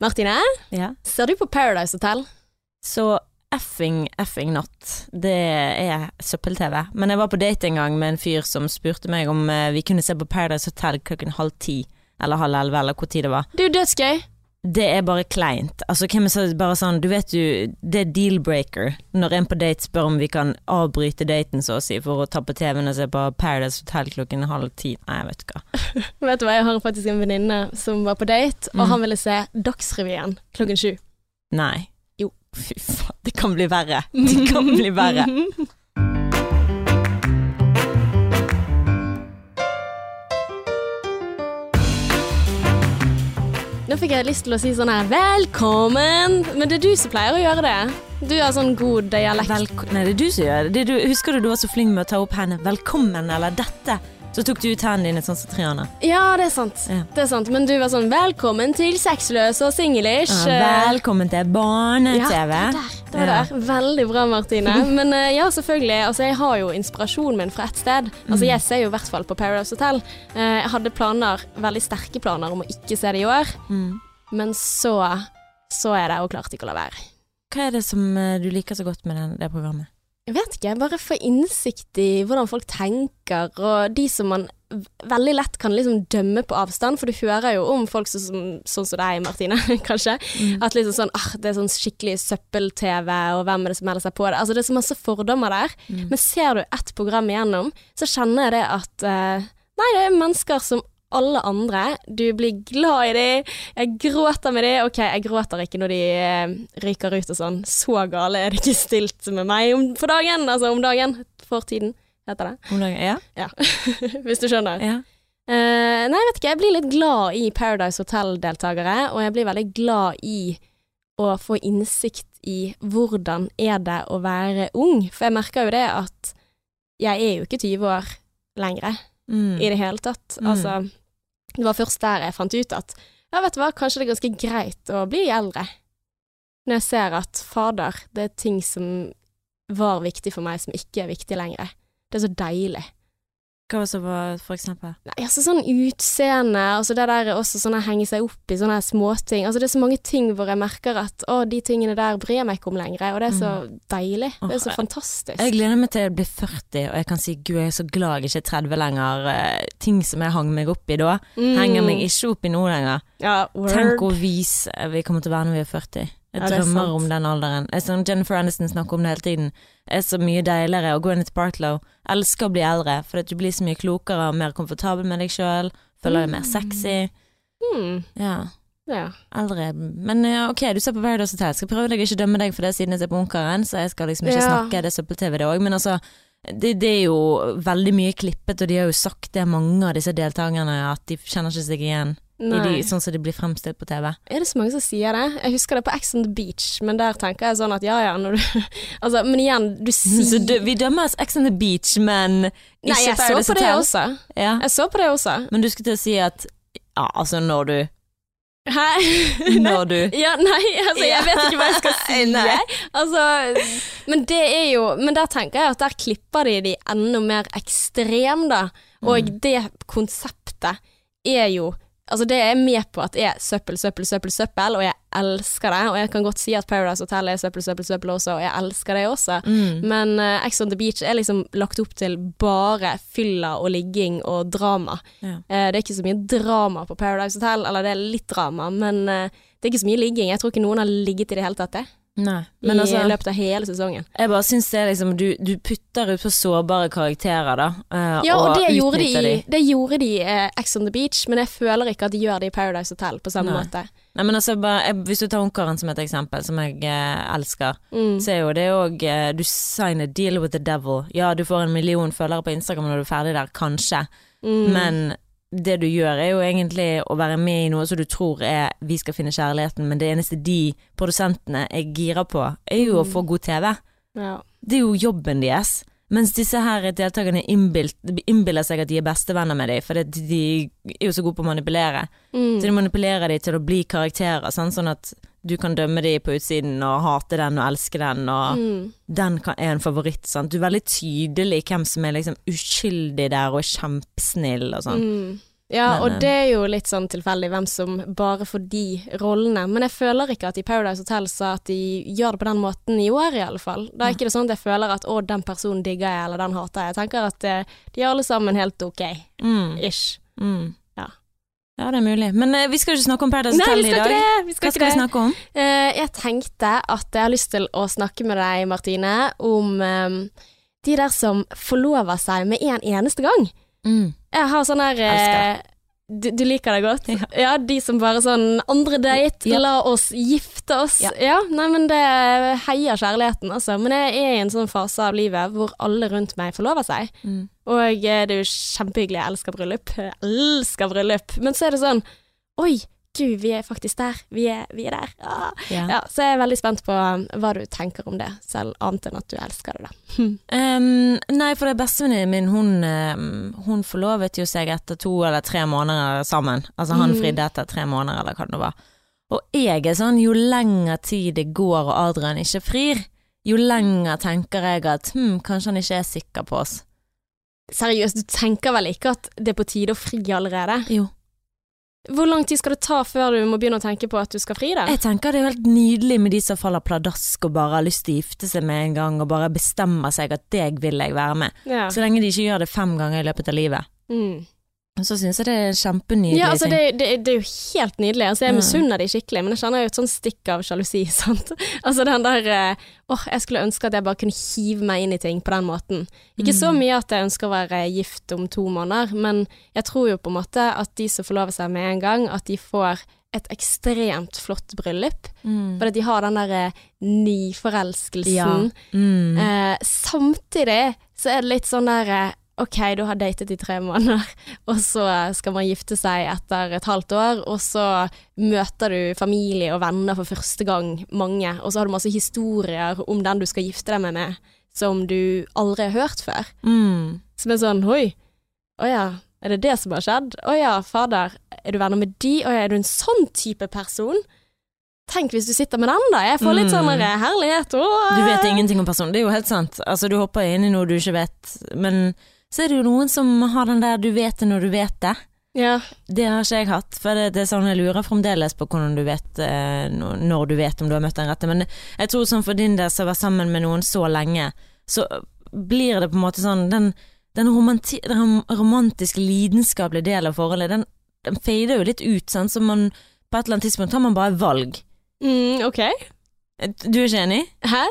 Martine, Ja. ser du på Paradise Hotel? Så effing, effing not. Det er søppel-TV. Men jeg var på date en gang med en fyr som spurte meg om eh, vi kunne se på Paradise Hotel klokken halv ti. Eller halv elleve, eller hvor tid det var. Det er jo dødsgøy. Det er bare kleint. Altså, hvem er bare sånn Du vet jo, det er deal-breaker når en på date spør om vi kan avbryte daten, så å si, for å ta på TV-en og se på Paradise Hotel klokken halv ti. Nei, jeg vet ikke hva. Vet du hva, Jeg har faktisk en venninne som var på date, og Mm. han ville se Dagsrevyen klokken sju. Nei. Jo. Fy faen, det kan bli verre. Det kan bli verre. Nå fikk jeg lyst til å si sånn her 'velkommen', men det er du som pleier å gjøre det. Du har sånn god dialekt. Velko Nei, det er du som gjør det. det du, husker du du var så flink med å ta opp hendene 'velkommen' eller 'dette'? Så tok du ut hendene dine sånn som Triana. Ja, det er sant. Ja. Det er sant. Men du var sånn 'velkommen til sexløs og singlish'. Ja, velkommen til Ja, barne-TV. det var der. Det var Ja. der. Veldig bra, Martine. Men eh, ja, selvfølgelig. Altså, jeg har jo inspirasjonen min fra ett sted. Altså, Mm. jeg ser jo i hvert fall på Paradise Hotel. Eh, jeg hadde planer, veldig sterke planer om å ikke se det i år, Mm. men så så er det, og klarte ikke å la være. Hva er det som eh, du liker så godt med den, det programmet? Jeg vet ikke, bare få innsikt i hvordan folk tenker, og de som man veldig lett kan liksom dømme på avstand, for du hører jo om folk som, som, sånn som deg, Martine, kanskje, Mm. at liksom sånn, ah, det er sånn skikkelig søppel-TV, og hvem er det som melder seg på det? Altså det er så masse fordommer der, Mm. men ser du ett program igjennom, så kjenner jeg det at, uh, nei, det er mennesker som alle andre, du blir glad i dem. jeg gråter med dem. ok, jeg gråter ikke når de eh, ryker ut og sånn, så gale er det ikke stilt med meg om, for dagen, altså om dagen, for tiden, heter det, Om dagen- Ja? ja, hvis du skjønner. ja. Uh, nei, vet ikke, jeg blir litt glad i Paradise Hotel-deltakere, og jeg blir veldig glad i å få innsikt i hvordan er det å være ung, for jeg merker jo det at jeg er jo ikke 20 år lenger Mm. i det hele tatt. Mm. Altså, det var først der jeg fant ut at ja, vet du hva, kanskje det er ganske greit å bli eldre. Når jeg ser at fader, det er ting som var viktig for meg som ikke er viktig lenger. Det er så deilig. Hva var det som var, for eksempel? Nei, altså sånn utseende, altså det der er også sånn å henge seg opp i sånne småting. Altså det er så mange ting hvor jeg merker at å, de tingene der bryr jeg meg ikke om lenger, og det er så deilig. Det er så fantastisk. Jeg gleder meg til jeg blir 40 og jeg kan si gud, jeg er så glad jeg ikke er 30 lenger. Eh, Ting som jeg hang meg opp i da, Mm. henger meg ikke opp i nå lenger. Ja. Tenk hvor vis vi kommer til å være når vi er 40. Jeg er drømmer om den alderen. Jeg som Jennifer Aniston snakker om det hele tiden. Det er så mye deiligere å gå inn til Bartlow. Elsker å bli eldre, for at du blir så mye klokere og mer komfortabel med deg sjøl. Føler deg mer sexy. Mm. Ja. Ja. Eldre Men ja, ok, du ser på Paradise Hotel. Skal prøve deg å ikke dømme deg for det siden jeg ser på Ungkaren, så jeg skal liksom ikke Ja. snakke. Det er søppel-TV, det òg. Men altså, det, det er jo veldig mye klippet, og de har jo sagt det, mange av disse deltakerne, at de kjenner ikke seg igjen. De, sånn som de blir fremstilt på TV. Er det så mange som sier det? Jeg husker det på Ex on the Beach, men der tenker jeg sånn at ja ja, når du Altså, men igjen, du sier Så du, vi dømmer oss Ex on the Beach, men ikke Nei, jeg så på det Hotel. også. Ja. Jeg så på det også. Men du skulle til å si at ja, altså når du Hæ? Når du Ja, nei, altså, jeg vet ikke hva jeg skal si. Nei. Altså, men det er jo Men der tenker jeg at der klipper de de enda mer ekstrem, da. Og Mm. det konseptet er jo Altså, det er med på at er søppel, søppel, søppel, søppel, og jeg elsker det. Og jeg kan godt si at Paradise Hotel er søppel, søppel, søppel også, og jeg elsker det også. mm. Men uh, Ex on the Beach er liksom lagt opp til bare fylla og ligging og drama. Ja. Uh, det er ikke så mye drama på Paradise Hotel, eller det er litt drama, men uh, det er ikke så mye ligging. Jeg tror ikke noen har ligget i det hele tatt, det. Nei. Men I altså løpet av hele sesongen. Jeg bare syns det er liksom Du, du putter ut på sårbare karakterer, da. Uh, Ja, og, det, gjorde de, det gjorde de i uh, Ex on the Beach, men jeg føler ikke at de gjør det i Paradise Hotel på samme Nei. måte. Nei, men altså, bare, jeg, Hvis du tar Ungkaren som et eksempel, som jeg eh, elsker, Mm. så er jo det òg eh, Du signer deal with the devil. Ja, du får en million følgere på Instagram når du er ferdig der, kanskje, Mm. men det du gjør er jo egentlig å være med i noe som du tror er vi skal finne kjærligheten, men det eneste de produsentene er gira på, er jo å Mm. få god TV. ja. Det er jo jobben deres. Mens disse her deltakerne innbiller seg at de er bestevenner med dem, for det- de er jo så gode på å manipulere. Mm. Så de manipulerer dem til å bli karakterer, sånn, sånn at du kan dømme dem på utsiden og hate den og elske den, og Mm. den kan, er en favoritt. Sant? Du er veldig tydelig hvem som er liksom uskyldig der og er kjempesnill og sånn. Mm. Ja, og eh, det er jo litt sånn tilfeldig hvem som bare får de rollene. Men jeg føler ikke at i Paradise Hotel sa at de gjør det på den måten i år, i alle fall. Da er ikke det sånn at jeg føler at å, den personen digger jeg, eller den hater jeg. Jeg tenker at eh, de er alle sammen helt ok, Mm. ish. Mm. Ja. ja, det er mulig. Men uh, vi skal jo ikke snakke om Paradise Hotel i dag. ikke det! Vi skal Hva skal ikke vi snakke om? Uh, jeg tenkte at jeg har lyst til å snakke med deg, Martine, om eh, de der som forlover seg med en eneste gang. Mm. Jeg har sånn her eh, du, du liker det godt? Ja. Ja. de som bare sånn Andre date, Ja. la oss gifte oss. Ja. Ja. nei, men det heier kjærligheten, altså. Men jeg er i en sånn fase av livet hvor alle rundt meg forlover seg. Mm. Og eh, det er jo kjempehyggelig, jeg elsker bryllup. Jeg elsker bryllup. Men så er det sånn Oi, gud, vi er faktisk der. Vi er, vi er der. Ah. Ja. Ja, så jeg er veldig spent på um, hva du tenker om det, selv annet enn at du elsker det, da. Um, nei, for det bestevenninnen min, hun, hun forlovet jo seg etter to eller tre måneder sammen. Altså han Mm. fridde etter tre måneder, eller hva det nå var. Og jeg er sånn, jo lengre tid det går og Adrian ikke frir, jo lenger tenker jeg at hm, kanskje han ikke er sikker på oss. Seriøst, du tenker vel ikke at det er på tide å fri allerede? Jo. Hvor lang tid skal det ta før du må begynne å tenke på at du skal fri deg? Jeg tenker det er jo helt nydelig med de som faller pladask og bare har lyst til å gifte seg med en gang, og bare bestemmer seg at deg vil jeg være med. Ja. Så lenge de ikke gjør det fem ganger i løpet av livet. Mm. Så syns jeg det er kjempenydelig. ja, altså det, det, det er jo helt nydelig. Altså, jeg misunner de skikkelig, men jeg kjenner jo et sånn stikk av sjalusi, sant. Altså den der åh, oh, jeg skulle ønske at jeg bare kunne hive meg inn i ting på den måten. Ikke så Mm. mye at jeg ønsker å være gift om to måneder, men jeg tror jo på en måte at de som forlover seg med en gang, at de får et ekstremt flott bryllup. Mm. For at de har den derre nyforelskelsen. Mm. Eh, samtidig så er det litt sånn der eh, Ok, du har datet i tre måneder, og så skal man gifte seg etter et halvt år, og så møter du familie og venner for første gang, mange, og så har du masse historier om den du skal gifte deg med, med som du aldri har hørt før. Mm. Som er sånn Oi, å ja, er det det som har skjedd? Å ja, fader, er du venner med de? Å ja, er du en sånn type person? Tenk hvis du sitter med den, da. Jeg får litt Mm. sånn herlighet. Åh. Du vet ingenting om personen, det er jo helt sant. Altså, du hopper inn i noe du ikke vet, men så er det jo noen som har den der du vet det når du vet det. Ja. Det har ikke jeg hatt, for det, det er sånn jeg lurer fremdeles på hvordan du vet eh, når du vet om du har møtt den rette. Men jeg tror sånn for din del som har vært sammen med noen så lenge, så blir det på en måte sånn Den, den, romanti den romantiske, lidenskapelige delen av forholdet, den, den fader jo litt ut, sånn, Så man på et eller annet tidspunkt tar man bare valg. Mm, ok. Du er ikke enig? Hæ?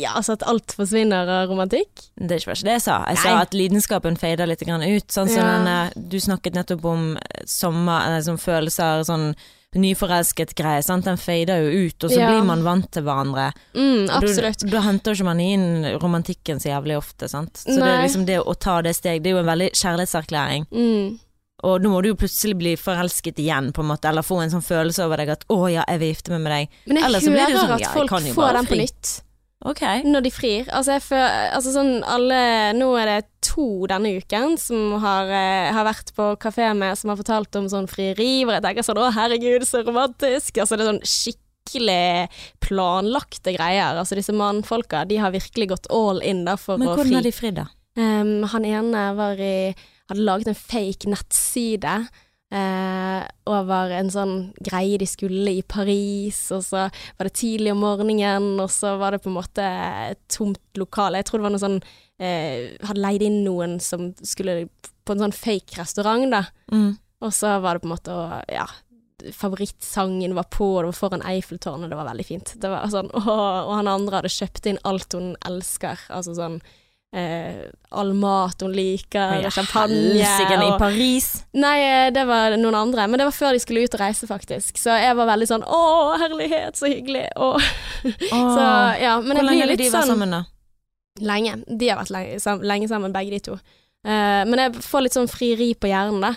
Ja, altså at alt forsvinner av romantikk? Det er ikke det jeg sa. Jeg sa at lidenskapen fader litt ut. Sånn som Ja. denne, du snakket nettopp om eh, sommer, sånn følelser, sånn nyforelsket greie. Sant? Den fader jo ut, og så Ja. blir man vant til hverandre. Mm, absolutt. Da, henter ikke man inn romantikken så jævlig ofte, sant. Så det er liksom det å ta det steg, det er jo en veldig kjærlighetserklæring. Mm. Og nå må du jo plutselig bli forelsket igjen, på en måte, eller få en sånn følelse over deg at 'å ja, jeg vil gifte meg med deg'. Men jeg Ellers så blir det hører sånn, at ja, folk får den den på nytt Okay. når de frir. Altså, jeg føler, altså sånn alle Nå er det to denne uken som har, eh, har vært på kafé med, som har fortalt om sånn frieri, hvor jeg tenker sånn 'å herregud, så romantisk'. Altså det er sånn skikkelig planlagte greier. Altså disse mannfolka, de har virkelig gått all in da for Men å hvordan fri. har de fridd, da? Um, han ene var i, hadde laget en fake nettside eh, over en sånn greie de skulle i Paris, og så var det tidlig om morgenen, og så var det på en måte et tomt lokale. Jeg tror det var noe sånn eh, Hadde leid inn noen som skulle på en sånn fake restaurant, da. Mm. Og så var det på en måte å Ja. Favorittsangen var på, og det var foran Eiffeltårnet, det var veldig fint. Det var sånn, åh, og han andre hadde kjøpt inn alt hun elsker, altså sånn eh, all mat hun liker, ja, champagne helsike, i Paris. Nei, eh, det var noen andre, men det var før de skulle ut og reise, faktisk. Så jeg var veldig sånn å, herlighet, så hyggelig. Åh. Så ja, men Hvor lenge har de vært sånn sammen, da? Lenge. De har vært lenge, sam lenge sammen, begge de to. Eh, men jeg får litt sånn frieri på hjernen, da.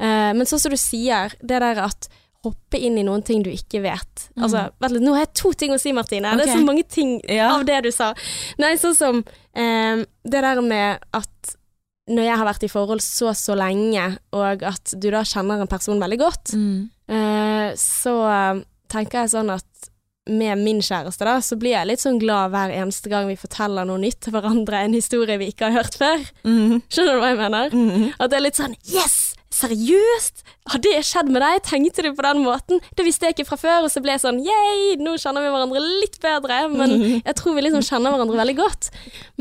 Eh, men sånn som du sier, det der at hoppe inn i noen ting du ikke vet. Mm. Altså, vent litt, nå har jeg to ting å si, Martine. Det er så mange ting Ja. av det du sa. Nei, sånn som eh, det der med at når jeg har vært i forhold så så lenge, og at du da kjenner en person veldig godt, Mm. eh, så tenker jeg sånn at med min kjæreste, da, så blir jeg litt sånn glad hver eneste gang vi forteller noe nytt til hverandre, en historie vi ikke har hørt før. Mm. Skjønner du hva jeg mener? Mm. At det er litt sånn Yes! Seriøst? Har det skjedd med deg? Tenkte du på den måten? Det visste jeg ikke fra før, og så ble jeg sånn yeah, nå kjenner vi hverandre litt bedre. Men jeg tror vi liksom kjenner hverandre veldig godt.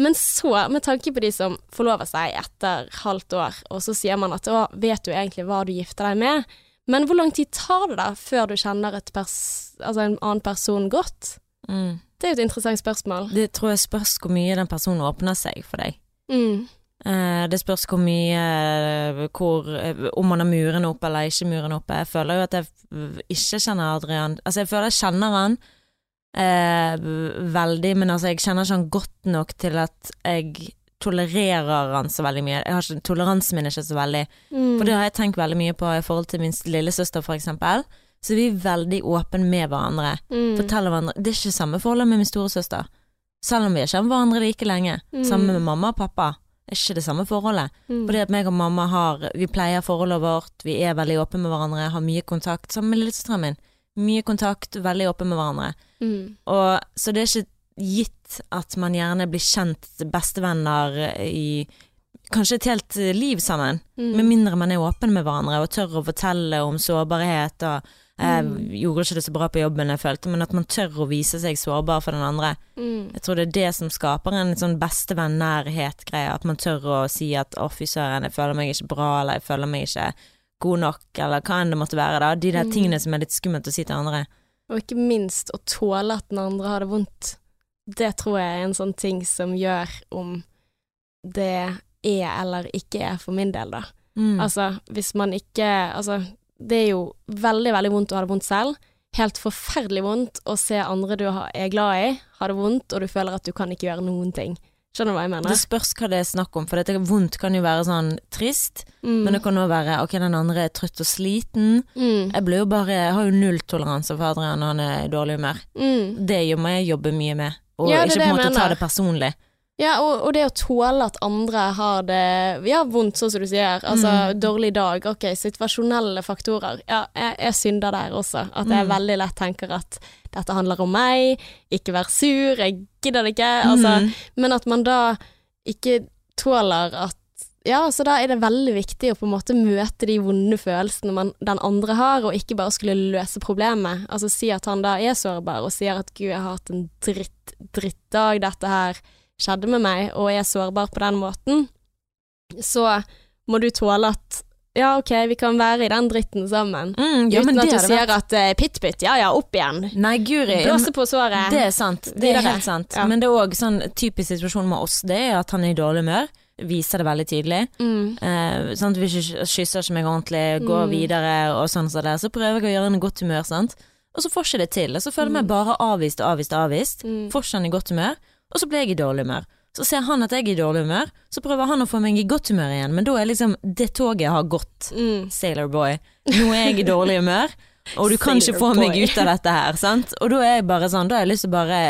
Men så, med tanke på de som forlover seg etter halvt år, og så sier man at å, vet du egentlig hva du gifter deg med? Men hvor lang tid tar det da før du kjenner altså en annen person godt? Mm. Det er jo et interessant spørsmål. Det tror jeg spørs hvor mye den personen åpner seg for deg. Mm. Eh, det spørs hvor mye eh, hvor, eh, Om man har murene oppe eller ikke murene oppe. Jeg føler jo at jeg ikke kjenner Adrian Altså, jeg føler jeg kjenner han eh, veldig, men altså, jeg kjenner ikke han godt nok til at jeg tolererer han så veldig mye. Har ikke, toleransen min er ikke så veldig. Mm. For det har jeg tenkt veldig mye på i forhold til min lillesøster, for eksempel. Så vi er veldig åpne med hverandre. Mm. Forteller hverandre Det er ikke samme forholdet med min storesøster. Selv om vi har kjent hverandre like lenge. Mm. Sammen med mamma og pappa. Er ikke det samme forholdet. Mm. Fordi at meg og mamma har Vi pleier forholdet vårt, vi er veldig åpne med hverandre, har mye kontakt. Sammen med lillesøsteren min. Mye kontakt, veldig åpne med hverandre. Mm. Og, så det er ikke gitt at man gjerne blir kjent bestevenner i kanskje et helt liv sammen. Mm. Med mindre man er åpen med hverandre og tør å fortelle om sårbarhet og jeg Mm. gjorde ikke det så bra på jobben jeg følte, men at man tør å vise seg sårbar for den andre. Mm. Jeg tror det er det som skaper en sånn bestevenn-nærhet-greie, at man tør å si at å fy søren, jeg føler meg ikke bra, eller jeg føler meg ikke god nok, eller hva enn det måtte være da. De der Mm. tingene som er litt skummelt å si til andre. Og ikke minst å tåle at den andre har det vondt. Det tror jeg er en sånn ting som gjør om det er eller ikke er for min del, da. Mm. Altså, hvis man ikke Altså, det er jo veldig, veldig vondt å ha det vondt selv. Helt forferdelig vondt å se andre du er glad i, ha det vondt, og du føler at du kan ikke gjøre noen ting. Skjønner du hva jeg mener? Det spørs hva det er snakk om, for dette vondt kan jo være sånn trist, Mm. men det kan òg være ok, den andre er trøtt og sliten. mm. Jeg blir jo bare, jeg har jo null toleranse for Adrian når han er i dårlig humør. Mm. Det må jeg jobbe mye med, og Ja, ikke på en måte ta det personlig. Ja, og, og det å tåle at andre har det ja, vondt, sånn som du sier. Altså Mm. dårlig dag, ok, situasjonelle faktorer. Ja, jeg, jeg synder der også. At jeg Mm. veldig lett tenker at dette handler om meg, ikke vær sur, jeg gidder det ikke. Altså, Mm. Men at man da ikke tåler at ja, så da er det veldig viktig å på en måte møte de vonde følelsene man, den andre har, og ikke bare skulle løse problemet. Altså si at han da er sårbar, og sier at 'gud, jeg har hatt en dritt, drittdag, dette her skjedde med meg', og er sårbar på den måten, så må du tåle at ja, ok, vi kan være i den dritten sammen. Mm, ja, Uten at du sier at uh, pitt-pytt, ja ja, opp igjen. Nei, guri. Blåse på såret. Det er sant. Det er helt sant. Ja. Men det er òg sånn typisk situasjon med oss, det er at han er i dårlig humør. Viser det veldig tydelig. Mm. Eh, sant? Vi kysser ikke meg ordentlig, går Mm. videre og sånn som det. Så prøver jeg å gjøre henne i godt humør, sant. Og så får ikke det til. Og så føler jeg meg bare avvist og avvist og avvist. Mm. Får ikke han i godt humør, og så blir jeg i dårlig humør. Så ser han at jeg er i dårlig humør, så prøver han å få meg i godt humør igjen, men da er liksom det toget har gått. Mm. Sailor boy. Nå er jeg i dårlig humør, og du kan ikke få meg ut av dette her, sant. Og da er jeg bare sånn, da har jeg lyst til å bare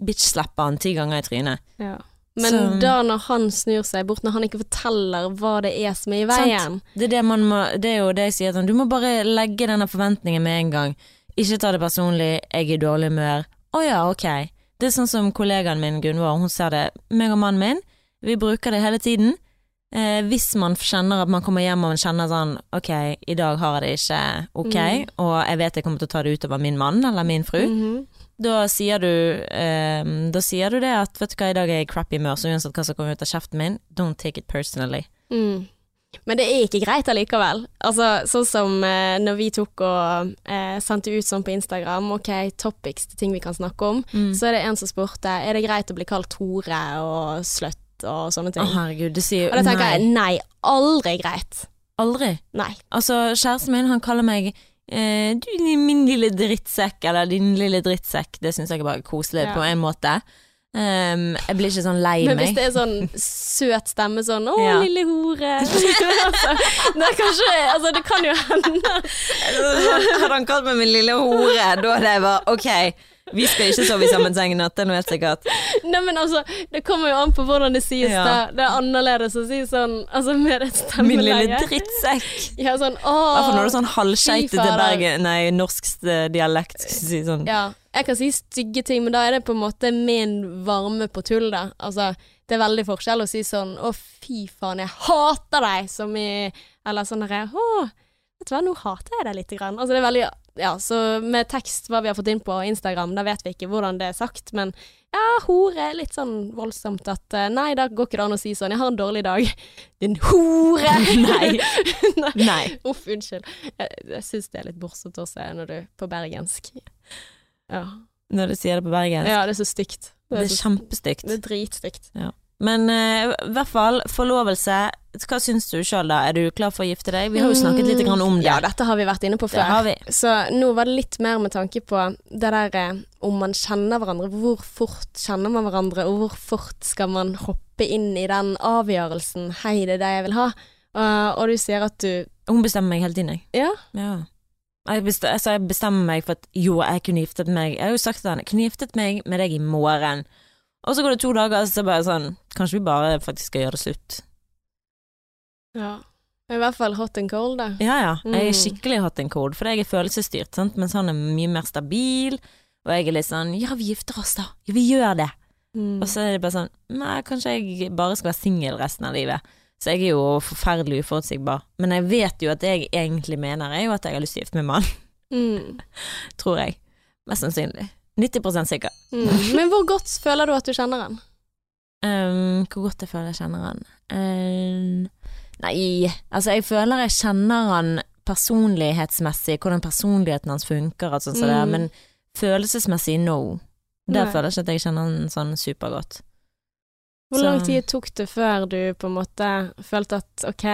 bitch-slappe han ti ganger i trynet. Ja. Men Så- da når han snur seg bort, når han ikke forteller hva det er som er i veien Det er, det man må, det er jo det jeg sier, sånn, du må bare legge denne forventningen med en gang. Ikke ta det personlig, jeg er i dårlig humør. Å ja, ok. Det er sånn som kollegaen min Gunvor, hun ser det. Meg og mannen min, vi bruker det hele tiden. Eh, hvis man kjenner at man kommer hjem og man kjenner sånn ok, i dag har jeg det ikke ok, Mm. og jeg vet jeg kommer til å ta det utover min mann eller min fru, Mhm. da sier du eh, Da sier du det at vet du hva, i dag er jeg i crappy humør, så uansett hva som kommer ut av kjeften min, don't take it personally. mm. Men det er ikke greit allikevel. Altså, sånn som eh, når vi tok og eh, sendte ut sånn på Instagram, ok, topics til ting vi kan snakke om, Mm. så er det en som spurte er det greit å bli kalt Tore og sløtt og sånne ting. Å herregud, det sier jo og da tenker nei. jeg nei, aldri greit. Aldri. Nei. Altså, kjæresten min, han kaller meg eh, du, min lille drittsekk, eller din lille drittsekk. Det syns jeg er bare koselig Ja. på en måte. Ehm, jeg blir ikke sånn lei meg. Men hvis det er sånn søt stemme sånn 'Å, Ja. lille hore'. altså, det er kanskje Altså, det kan jo hende. Hadde han kalt meg min lille hore, da hadde jeg bare ok, vi skal ikke sove i samme seng i natt, det er noe helt sikkert. Nei, men altså, det kommer jo an på hvordan det sies. Ja. da. Det er annerledes å si sånn Altså med et Min lille drittsekk. Ja, sånn hvert når det du er sånn halvskeitete bergen... Nei, norsk dialekt. Skal si sånn. Ja. Jeg kan si stygge ting, men da er det på en måte min varme på tull, da. Altså, det er veldig forskjell å si sånn 'Å, fy faen, jeg hater deg', som i Eller sånn derre 'Å, vet du hva, nå hater jeg deg lite grann'. Altså, det er veldig Ja, så med tekst, hva vi har fått inn på Instagram, da vet vi ikke hvordan det er sagt, men ja, hore litt sånn voldsomt at eh, Nei, da går ikke det an å si sånn 'Jeg har en dårlig dag'. Din hore! Nei. nei. Nei. Uff, unnskyld. Jeg, jeg syns det er litt morsomt også når du på bergensk. Ja. Når du sier det på bergensk. ja, det er så stygt. Det er så- kjempestygt. det er dritstygt. Men uh, i hvert fall, forlovelse. Hva syns du sjøl da? Er du klar for å gifte deg? Vi har jo snakket litt grann om det. Ja, dette har vi vært inne på det før. har vi. Så nå var det litt mer med tanke på det der eh, om man kjenner hverandre. Hvor fort kjenner man hverandre, og hvor fort skal man hoppe inn i den avgjørelsen 'hei, det er det jeg vil ha', Uh, og du sier at du Hun bestemmer meg hele tiden, jeg. Ja. Ja. Jeg, best, altså jeg bestemmer meg for at jo, jeg kunne giftet meg Jeg har jo sagt til jeg kunne giftet meg med deg i morgen. Og så går det to dager, og så er det bare sånn Kanskje vi bare faktisk skal gjøre det slutt. Ja. I hvert fall hot and cold, da. Ja ja, jeg er Mm. skikkelig hot and cold, for jeg er følelsesstyrt, sant? mens han er mye mer stabil. Og jeg er litt sånn ja, vi gifter oss da, ja, vi gjør det. Mm. Og så er det bare sånn nei, kanskje jeg bare skal være singel resten av livet. Så jeg er jo forferdelig uforutsigbar. Men jeg vet jo at det jeg egentlig mener, er jo at jeg har lyst til å gifte meg med mann. Mm. Tror jeg. Mest sannsynlig. 90 sikker. Mm. Men hvor godt føler du at du kjenner han? Um, hvor godt jeg føler jeg kjenner han um, Nei, altså jeg føler jeg kjenner han personlighetsmessig, hvordan personligheten hans funker og sånn Mm. men følelsesmessig no. Der føler jeg ikke at jeg kjenner han sånn supergodt. Hvor lang tid tok det før du på en måte følte at ok,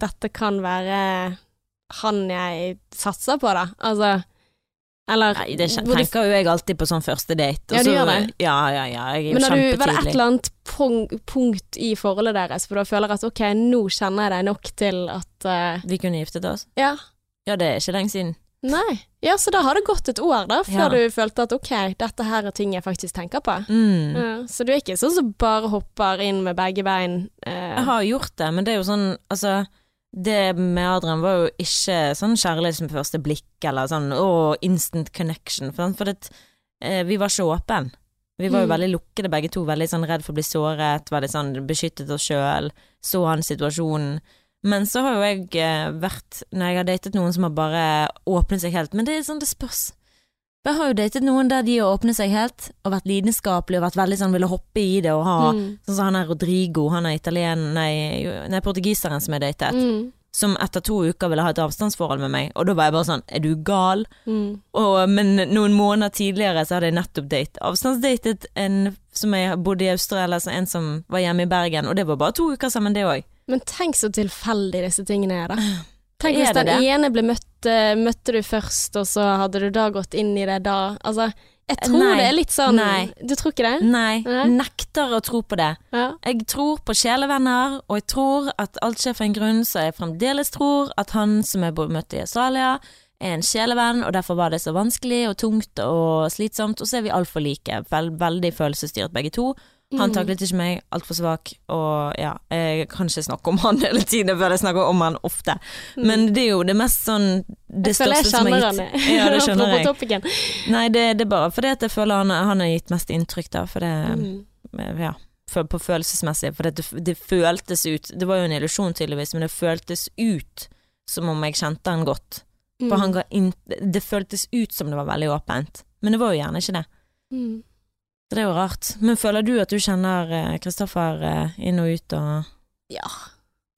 dette kan være han jeg satser på, da? Altså Eller Nei, det tenker jo jeg alltid på sånn første date. Ja, du så- gjør det? Ja, ja, ja. Jeg er Men har du, var det et eller annet punkt i forholdet deres hvor du føler at ok, nå kjenner jeg deg nok til at uh, Vi kunne giftet oss. Ja. Ja, det er ikke lenge siden. Nei. Ja, så da har det gått et år, da, før Ja. du følte at ok, dette her er ting jeg faktisk tenker på. Mm. Ja, så du er ikke sånn som bare hopper inn med begge bein. eh, Jeg har gjort det, men det er jo sånn Altså, det med Adrian var jo ikke sånn kjærlighet med første blikk, eller sånn å, instant connection, for, for det, eh, vi var ikke åpne. Vi var jo Mm. veldig lukkede begge to, veldig sånn redd for å bli såret, veldig sånn beskyttet oss sjøl, så han situasjonen. Men så har jo jeg eh, vært, når jeg har datet noen som har bare åpnet seg helt, men det er sånn det spørs. Jeg har jo datet noen der de har åpnet seg helt, og vært lidenskapelige, og vært veldig sånn ville hoppe i det og ha mm. Sånn som han er Rodrigo, han er italien, nei, nei portugiseren som jeg datet, Mm. som etter to uker ville ha et avstandsforhold med meg, og da var jeg bare sånn, er du gal? Mm. Og, men noen måneder tidligere så hadde jeg nettopp date, avstandsdatet en som jeg bodde i Australia, altså en som var hjemme i Bergen, og det var bare to uker sammen det òg. Men tenk så tilfeldig disse tingene er, da. Tenk hvis den det? ene ble møtt, eh, møtte du først, og så hadde du da gått inn i det da. Altså, jeg tror Nei. det er litt sånn Nei. Du tror ikke det? Nei, Nei. nekter å tro på det. Ja. Jeg tror på sjelevenner, og jeg tror at alt skjer for en grunn, så jeg fremdeles tror at han som jeg møtte i Australia, er en sjelevenn, og derfor var det så vanskelig og tungt og slitsomt, og så er vi altfor like, vel, veldig følelsesstyrt begge to. Han Mm. taklet ikke meg, altfor svak, og ja, jeg kan ikke snakke om han hele tiden, jeg føler jeg snakker om han ofte. Men det er jo det mest sånn Det Mm. jeg føler jeg kjenner han. Ja, det skjønner jeg. Topikken. Nei, det, det er bare fordi at jeg føler han, han har gitt mest inntrykk, da, for det Mm. ja, for, på følelsesmessig, for det, det føltes ut Det var jo en illusjon tydeligvis, men det føltes ut som om jeg kjente han godt. For han Mm. ga inn, det føltes ut som det var veldig åpent, men det var jo gjerne ikke det. Mm. Så det er jo rart. Men føler du at du kjenner eh, Kristoffer eh, inn og ut og Ja.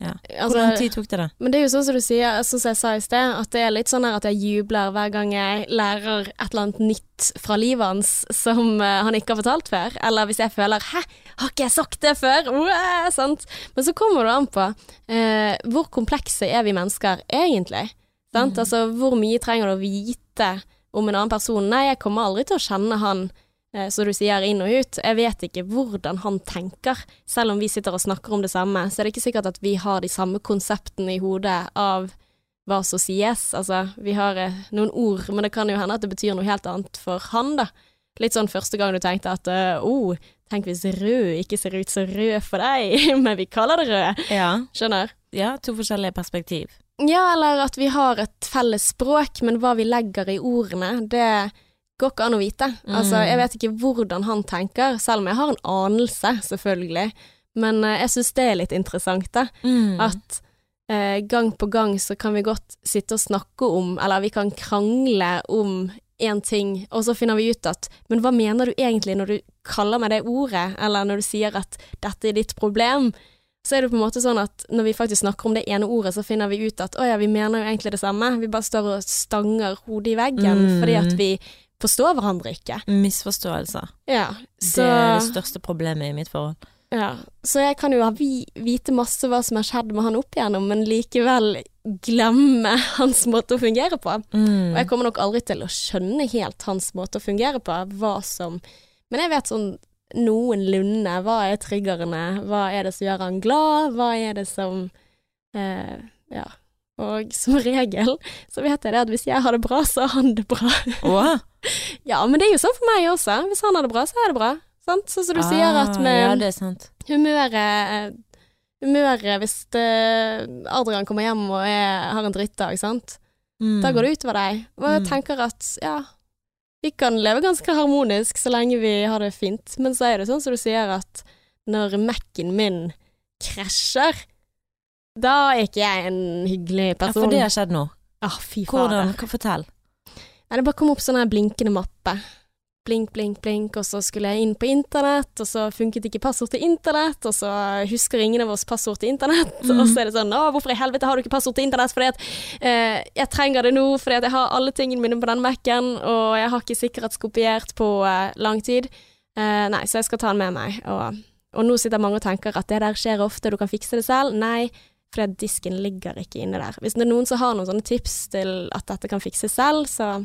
Ja. Altså, Hvor lang tid tok det, da? Men det er jo sånn som du sier, sånn som jeg sa i sted, at det er litt sånn at jeg jubler hver gang jeg lærer et eller annet nytt fra livet hans som eh, han ikke har fortalt før. Eller hvis jeg føler 'hæ, har ikke jeg sagt det før?' Uæ, sant? Men så kommer det an på eh, hvor komplekse er vi mennesker egentlig? Sant? Mm. Altså hvor mye trenger du å vite om en annen person? Nei, jeg kommer aldri til å kjenne han eh, så du sier inn og ut. Jeg vet ikke hvordan han tenker. Selv om vi sitter og snakker om det samme, så er det ikke sikkert at vi har de samme konseptene i hodet av hva som sies. Altså, vi har eh, noen ord, men det kan jo hende at det betyr noe helt annet for han, da. Litt sånn første gang du tenkte at eh, oh, tenk hvis rød ikke ser ut så rød for deg, men vi kaller det rød. Ja. Skjønner? ja, to forskjellige perspektiv. Ja, eller at vi har et felles språk, men hva vi legger i ordene, det går ikke an å vite. Altså, Mm. jeg vet ikke hvordan han tenker, selv om jeg har en anelse, selvfølgelig. Men uh, jeg syns det er litt interessant, da. Mm. At uh, gang på gang så kan vi godt sitte og snakke om, eller vi kan krangle om én ting, og så finner vi ut at Men hva mener du egentlig når du kaller meg det ordet, eller når du sier at dette er ditt problem? Så er det på en måte sånn at når vi faktisk snakker om det ene ordet, så finner vi ut at å ja, vi mener jo egentlig det samme, vi bare står og stanger hodet i veggen Mm. fordi at vi forstår hverandre ikke. Misforståelser. Ja, så, Det er det største problemet i mitt forhold. ja, så jeg kan jo vite masse hva som har skjedd med han opp igjennom, men likevel glemme hans måte å fungere på. Mm. Og jeg kommer nok aldri til å skjønne helt hans måte å fungere på, hva som Men jeg vet sånn noenlunde hva er triggerne, hva er det som gjør han glad, hva er det som eh, Ja. Og som regel så vet jeg det at hvis jeg har det bra, så har han det bra. Åh, Ja, men det er jo sånn for meg også. Hvis han har det bra, så er det bra. Sant? Sånn som du sier at ah, med Ja, det sant. humøret Humøret hvis eh, Adrian kommer hjem og er, har en drittdag, sant. Mm. Da går det utover deg. Og jeg Mm. tenker at ja, vi kan leve ganske harmonisk så lenge vi har det fint, men så er det sånn som du sier at når Mac-en min krasjer, da er ikke jeg en hyggelig person. Ja, for det har skjedd nå. Ah, fy. Hvordan? Hva- Fortell. Nei, det bare kom opp sånn her blinkende mappe. Blink, blink, blink, og så skulle jeg inn på internett, og så funket ikke passord til internett, og så husker ingen av oss passord til internett, mm. og så er det sånn Å, hvorfor i helvete har du ikke passord til internett? Fordi at eh, jeg trenger det nå, fordi at jeg har alle tingene mine på den Mac-en, og jeg har ikke sikkerhetskopiert på eh, lang tid. Eh, nei, så jeg skal ta den med meg. Og, og nå sitter mange og tenker at det der skjer ofte, du kan fikse det selv. Nei, fordi disken ligger ikke inne der. Hvis det er noen som har noen sånne tips til at dette kan fikses selv, så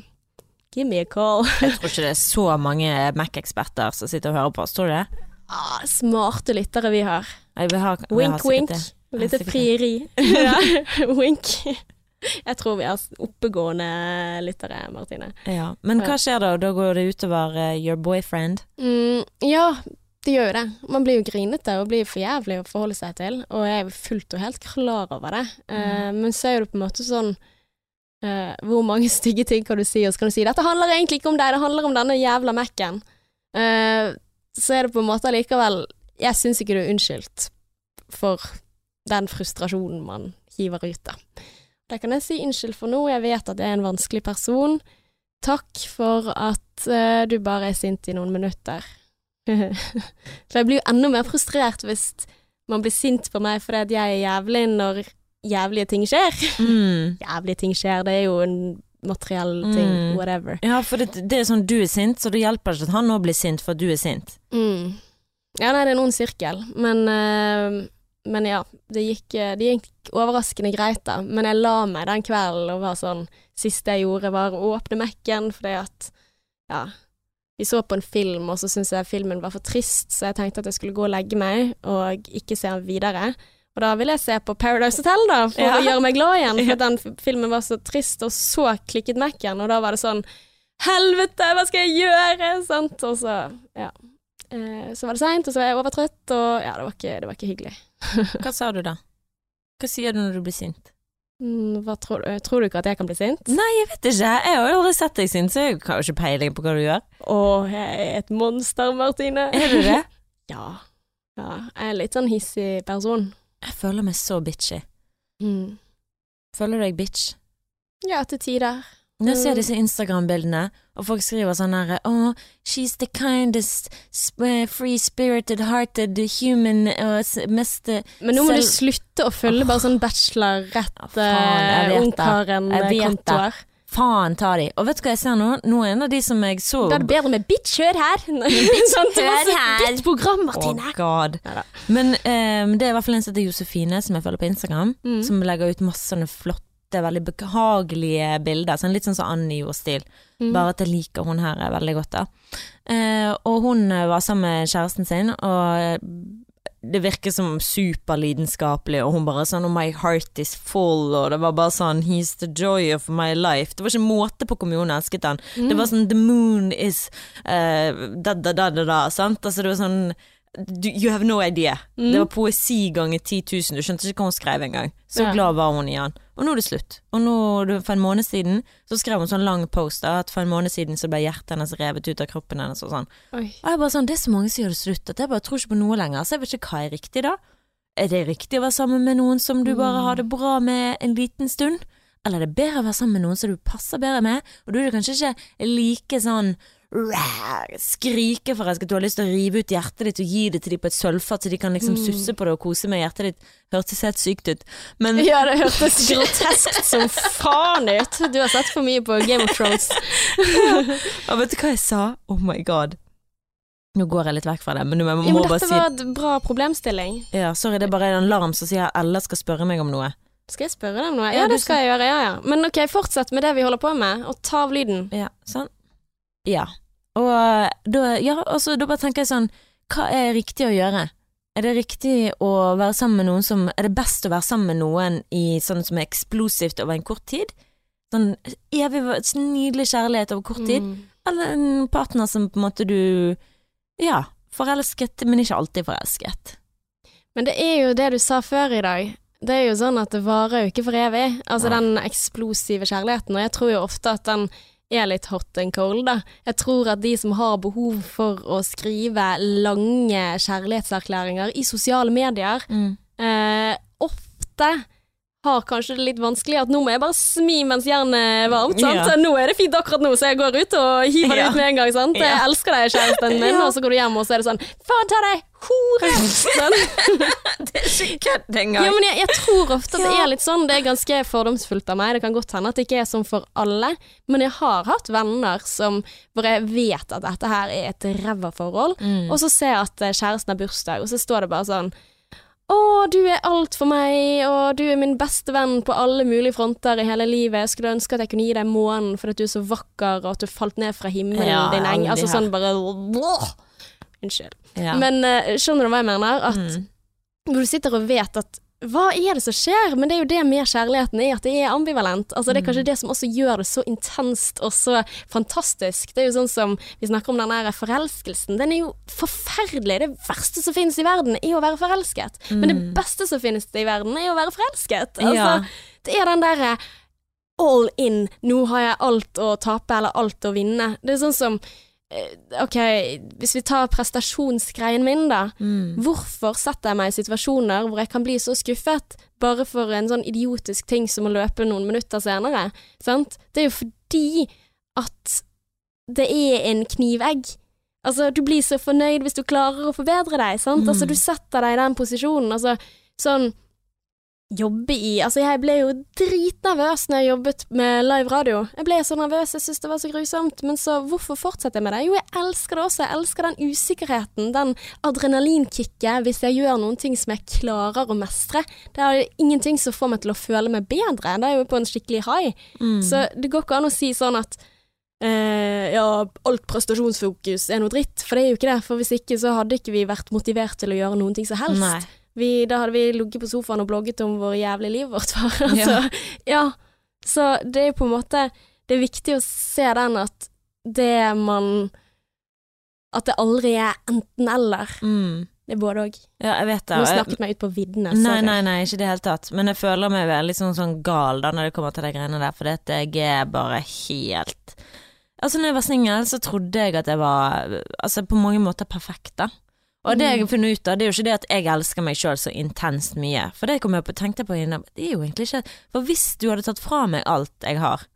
give me a call. Jeg tror ikke det er så mange Mac-eksperter som sitter og hører på oss, tror du det? Ah, smarte lyttere vi har. Jeg vil ha, jeg vil Wink, wink. Litt frieri. wink. Jeg tror vi har oppegående lyttere, Martine. Ja. Men hva skjer da? Da går det utover uh, your boyfriend? Mm, ja, det gjør jo det. Man blir jo grinete og blir for jævlig å forholde seg til, og jeg er fullt og helt klar over det. Eh, men så er det på en måte sånn uh, Hvor mange stygge ting kan du si, og så kan du si 'dette handler egentlig ikke om deg, det handler om denne jævla Mac-en'. Uh, så er det på en måte allikevel Jeg syns ikke du er unnskyldt for den frustrasjonen man hiver ut, da. Det kan jeg si unnskyld for nå, jeg vet at jeg er en vanskelig person. Takk for at uh, du bare er sint i noen minutter. For jeg blir jo enda mer frustrert hvis man blir sint på meg fordi at jeg er jævlig når jævlige ting skjer. Mm. Jævlige ting skjer, det er jo en materiell ting, Mm. whatever. Ja, for det, det er sånn du er sint, så det hjelper ikke at han nå blir sint for at du er sint. Mm. Ja, nei, det er noen sirkel, men, eh, men ja, det gikk, eh, det gikk overraskende greit da, men jeg la meg den kvelden og var sånn, siste jeg gjorde var å åpne Mac-en, fordi at, ja, vi så på en film, og så syntes jeg filmen var for trist, så jeg tenkte at jeg skulle gå og legge meg, og ikke se den videre. Og da ville jeg se på Paradise Hotel da, for Ja. å gjøre meg glad igjen, for den filmen var så trist, og så klikket Mac-en, og da var det sånn, helvete, hva skal jeg gjøre, sant? Og så, ja. Eh, så var det seint, og så var jeg overtrøtt, og ja, det var ikke, det var ikke hyggelig. Hva sa du da? Hva sier du når du blir sint? Mm, hva tror du? Tror du ikke at jeg kan bli sint? Nei, jeg vet ikke. Jeg har aldri sett deg sint, så jeg har jo ikke peiling på hva du gjør. Å, jeg er et monster, Martine. Er du det? Ja. ja. Jeg er litt sånn hissig person. Jeg føler meg så bitchy. Mm. Føler du deg bitch? Ja, til tider. Når jeg ser Mm. disse Instagram-bildene, og folk skriver sånn her oh, she's the kindest, sp- free-spirited, hearted human mest Men nå må du slutte å følge bare sånn bachelorrett, Ja, faen, ta de. Og vet du hva jeg ser nå? Nå er en av de som jeg så Da er det bedre med bitch, hør her! Bitch, var hør her. Ditt program, Martine! god. Men um, det er i hvert fall en som heter Josefine, som jeg følger på Instagram, Mm. som legger ut masse sånne flotte, veldig behagelige bilder. Sånn litt sånn som Annie-stil. Mm. Bare at jeg liker hun her veldig godt, da. Eh, og hun var sammen med kjæresten sin, og det virker som superlidenskapelig, og hun bare sånn oh, 'my heart is full', og det var bare sånn 'he's the joy of my life'. Det var ikke måte på hvor mye hun elsket den. Mm. Det var sånn 'the moon is uh, da, da, da, da, da', sant. Altså det var sånn du, You have no idea. Mm. Det var poesi ganger 10 000. Du skjønte ikke hva hun skrev engang. Så Ja. glad var hun i han. Og nå er det slutt. Og nå, for en måned siden så skrev hun sånn lang post da, at for en måned siden så ble hjertet hennes revet ut av kroppen hennes og sånn. Oi. Og jeg bare sånn, Det er så mange som gjør det slutt, at jeg bare tror ikke på noe lenger. Så jeg vet ikke hva er riktig, da. Er det riktig å være sammen med noen som du bare har det bra med en liten stund? Eller er det bedre å være sammen med noen som du passer bedre med, og du er kanskje ikke like sånn ræ, skrikeforelsket, du har lyst til å rive ut hjertet ditt og gi det til dem på et sølvfat, så de kan liksom susse på det og kose med hjertet ditt. Hørtes helt sykt ut. Men Ja, det hørtes groteskt som faen ut. Du har sett for mye på Game of Thrones. og vet du hva jeg sa? Oh my god. Nå går jeg litt vekk fra det, men jeg må, Ja, må men dette si var et bra problemstilling. Ja, sorry, det er bare en alarm som sier Ella skal spørre meg om noe. Skal jeg spørre deg om noe? Ja, Ja, det skal jeg gjøre. Ja, ja. Men ok, fortsett med det vi holder på med, og ta av lyden. Ja, sånn. Ja. Og eh, da, ja, altså, da bare tenker jeg sånn, hva er riktig å gjøre? Er det riktig å være sammen med noen som Er det best å være sammen med noen i sånn som er eksplosivt over en kort tid? Sånn evig, nydelig kjærlighet over kort tid? Mm. Eller en partner som på en måte du Ja, forelsket, men ikke alltid forelsket. Men det er jo det du sa før i dag. Det er jo sånn at det varer jo ikke for evig. Altså Nei. den eksplosive kjærligheten. Og jeg tror jo ofte at den er litt hot and cold, da. Jeg tror at de som har behov for å skrive lange kjærlighetserklæringer i sosiale medier, eh, ofte har kanskje det litt vanskelig at nå må jeg bare smi mens jernet er varmt. Sant? Ja. Nå er det fint akkurat nå, så jeg går ut og hiver det Ja. ut med en gang. Sant? Jeg elsker deg, kjæresten min, og så går du hjem, og så er det sånn Faen ta deg, hore! Sånn. Det er ikke kødd Ja, men jeg, jeg tror ofte at det er litt sånn. Det er ganske fordomsfullt av meg. Det kan godt hende at det ikke er sånn for alle. Men jeg har hatt venner som, hvor jeg vet at dette her er et ræva forhold. Mm. Og så ser jeg at eh, kjæresten har bursdag, og så står det bare sånn å, du er alt for meg, og du er min beste venn på alle mulige fronter i hele livet. Jeg skulle ønske at jeg kunne gi deg månen fordi du er så vakker, og at du falt ned fra himmelen, Ja, din eng. Altså sånn bare Unnskyld. Ja. Men uh, skjønner du hva jeg mener? At Mm. hvor du sitter og vet at hva er det som skjer? Men det er jo det med kjærligheten, er at det er ambivalent. Altså Det er Mm. kanskje det som også gjør det så intenst og så fantastisk. Det er jo sånn som vi snakker om den der forelskelsen. Den er jo forferdelig. Det verste som finnes i verden, er å være forelsket. Men det beste som finnes i verden, er å være forelsket. Altså, Mm. Ja. Det er den derre all in, nå har jeg alt å tape eller alt å vinne. Det er sånn som Ok, hvis vi tar prestasjonsgreien min, da. Mm. Hvorfor setter jeg meg i situasjoner hvor jeg kan bli så skuffet bare for en sånn idiotisk ting som å løpe noen minutter senere? Sant? Det er jo fordi at det er en knivegg. Altså, du blir så fornøyd hvis du klarer å forbedre deg, sant? Mm. Altså, du setter deg i den posisjonen. Altså, sånn Jobbe i Altså, jeg ble jo dritnervøs når jeg jobbet med live radio. Jeg ble så nervøs, jeg syntes det var så grusomt. Men så, hvorfor fortsetter jeg med det? Jo, jeg elsker det også. Jeg elsker den usikkerheten, den adrenalinkicket hvis jeg gjør noen ting som jeg klarer å mestre. Det er jo ingenting som får meg til å føle meg bedre. Det er jo på en skikkelig high. Mm. Så det går ikke an å si sånn at eh, ja, alt prestasjonsfokus er noe dritt, for det er jo ikke det. For hvis ikke så hadde ikke vi vært motivert til å gjøre noen ting som helst. Nei. Vi, da hadde vi ligget på sofaen og blogget om hvor jævlig liv vårt var. altså, ja. Så det er på en måte Det er viktig å se den at det man At det aldri er enten-eller. Mm. Det er både òg. Ja, jeg vet det. Nå snakket meg ut på viddene. Nei, nei, nei, ikke i det hele tatt. Men jeg føler meg veldig sånn, sånn gal da når det kommer til de greiene der, for dette, jeg er bare helt Altså, når jeg var singel, så trodde jeg at jeg var altså, på mange måter perfekt, da. Og det jeg har funnet ut av, det er jo ikke det at jeg elsker meg sjøl så intenst mye. For det kom jeg på, tenkte på innom, det er jo egentlig ikke For hvis du hadde tatt fra meg alt jeg har,